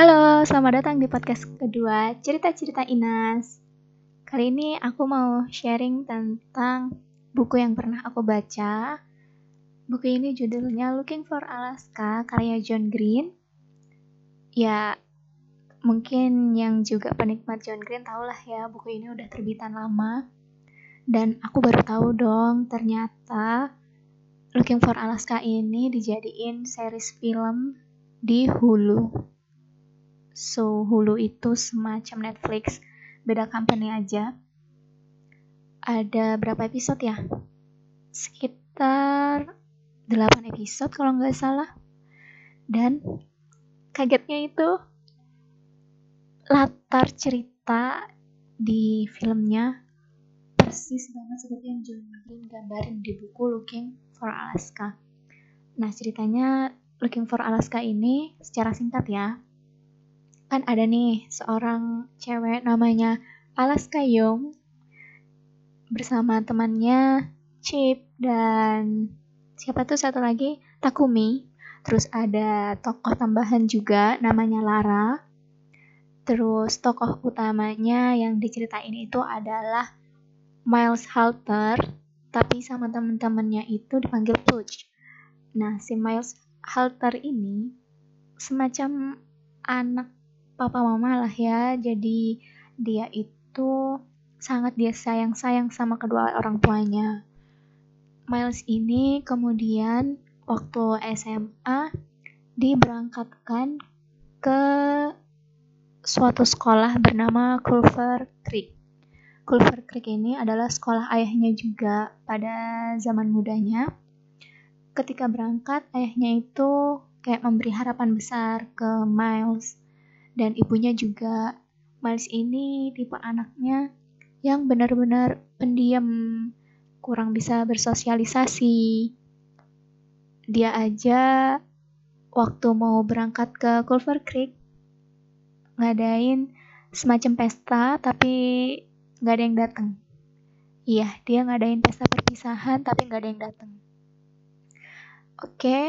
Halo, selamat datang di podcast kedua Cerita-cerita Inas. Kali ini aku mau sharing tentang buku yang pernah aku baca. Buku ini judulnya Looking for Alaska karya John Green. Ya, mungkin yang juga penikmat John Green tahulah ya buku ini udah terbitan lama. Dan aku baru tahu dong ternyata Looking for Alaska ini dijadiin series film di Hulu. So, Hulu itu semacam Netflix, beda company aja. Ada berapa episode ya? Sekitar 8 episode kalau nggak salah. Dan kagetnya itu latar cerita di filmnya persis banget seperti yang John Green gambarin di buku Looking for Alaska. Nah, ceritanya Looking for Alaska ini secara singkat ya, kan ada nih seorang cewek namanya Alaska Young bersama temannya Chip dan siapa tuh satu lagi? Takumi. Terus ada tokoh tambahan juga namanya Lara. Terus tokoh utamanya yang diceritain itu adalah Miles Halter tapi sama temen-temennya itu dipanggil Pooch nah si Miles Halter ini semacam anak papa mama lah ya jadi dia itu sangat dia sayang-sayang sama kedua orang tuanya Miles ini kemudian waktu SMA diberangkatkan ke suatu sekolah bernama Culver Creek. Culver Creek ini adalah sekolah ayahnya juga pada zaman mudanya. Ketika berangkat, ayahnya itu kayak memberi harapan besar ke Miles dan ibunya juga Miles ini tipe anaknya yang benar-benar pendiam kurang bisa bersosialisasi. Dia aja waktu mau berangkat ke Culver Creek ngadain semacam pesta tapi nggak ada yang datang iya dia ngadain pesta perpisahan tapi nggak ada yang datang oke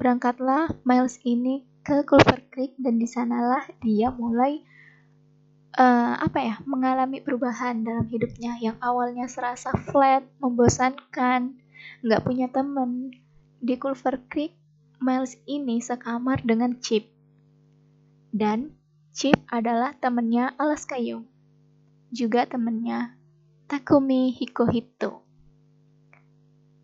berangkatlah Miles ini ke Culver Creek dan di sanalah dia mulai uh, apa ya mengalami perubahan dalam hidupnya yang awalnya serasa flat, membosankan, nggak punya temen. Di Culver Creek, Miles ini sekamar dengan Chip. Dan Chip adalah temennya Alaska Young. Juga temennya Takumi Hikohito.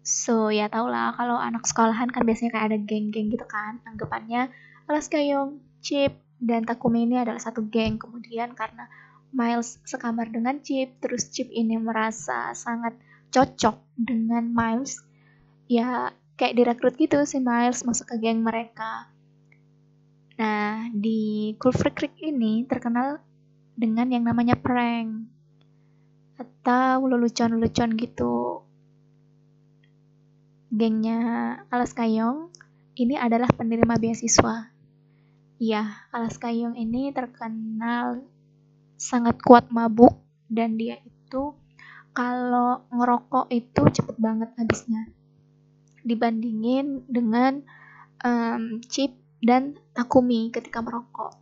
So ya tau lah kalau anak sekolahan kan biasanya kayak ada geng-geng gitu kan. Anggapannya Alaska Young, Chip, dan Takumi ini adalah satu geng. Kemudian karena Miles sekamar dengan Chip, terus Chip ini merasa sangat cocok dengan Miles, ya kayak direkrut gitu si Miles masuk ke geng mereka. Nah, di Culver Creek ini terkenal dengan yang namanya prank atau lelucon-lelucon gitu. Gengnya Alaska Young ini adalah penerima beasiswa Ya, Alaska Young ini terkenal sangat kuat mabuk dan dia itu kalau ngerokok itu cepet banget habisnya dibandingin dengan um, Chip dan Takumi ketika merokok.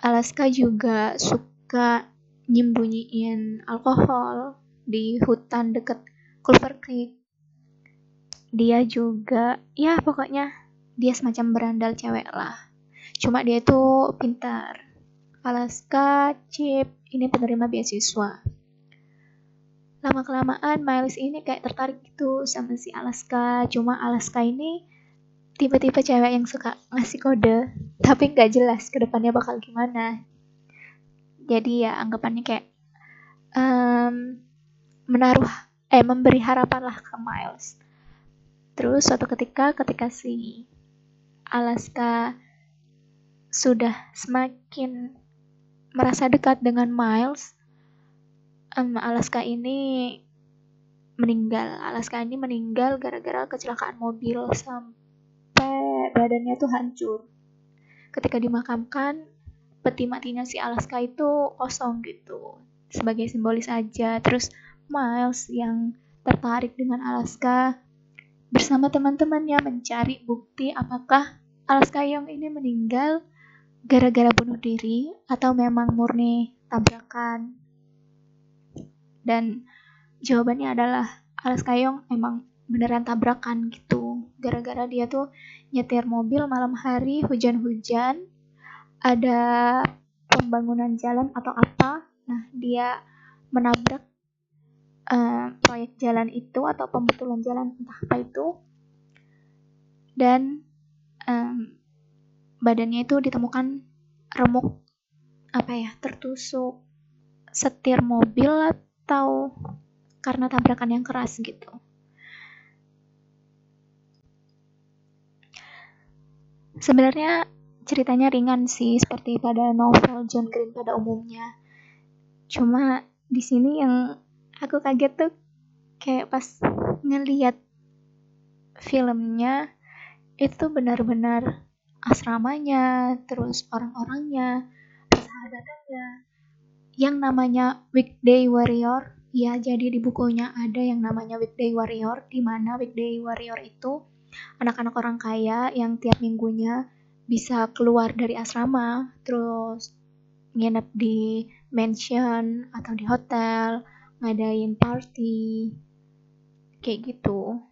Alaska juga suka nyembunyiin alkohol di hutan deket Culver Creek. Dia juga, ya pokoknya dia semacam berandal cewek lah. Cuma dia itu pintar. Alaska Chip ini penerima beasiswa. Lama kelamaan Miles ini kayak tertarik gitu sama si Alaska. Cuma Alaska ini tiba-tiba cewek yang suka ngasih kode tapi nggak jelas ke depannya bakal gimana. Jadi ya anggapannya kayak um, menaruh eh memberi harapan lah ke Miles. Terus suatu ketika ketika si Alaska sudah semakin merasa dekat dengan Miles, um, Alaska ini meninggal. Alaska ini meninggal gara-gara kecelakaan mobil sampai badannya tuh hancur. Ketika dimakamkan, peti matinya si Alaska itu kosong gitu. Sebagai simbolis aja. Terus Miles yang tertarik dengan Alaska bersama teman-temannya mencari bukti apakah Alaska Young ini meninggal gara-gara bunuh diri atau memang murni tabrakan. Dan jawabannya adalah Alas Kayong emang beneran tabrakan gitu. Gara-gara dia tuh nyetir mobil malam hari hujan-hujan ada pembangunan jalan atau apa. Nah dia menabrak uh, proyek jalan itu atau pembetulan jalan entah apa itu. Dan um, badannya itu ditemukan remuk apa ya tertusuk setir mobil atau karena tabrakan yang keras gitu. Sebenarnya ceritanya ringan sih seperti pada novel John Green pada umumnya. Cuma di sini yang aku kaget tuh kayak pas ngeliat filmnya itu benar-benar asramanya, terus orang-orangnya, persahabatannya, yang namanya Weekday Warrior. Ya, jadi di bukunya ada yang namanya Weekday Warrior, di mana Weekday Warrior itu anak-anak orang kaya yang tiap minggunya bisa keluar dari asrama, terus nginep di mansion atau di hotel, ngadain party, kayak gitu.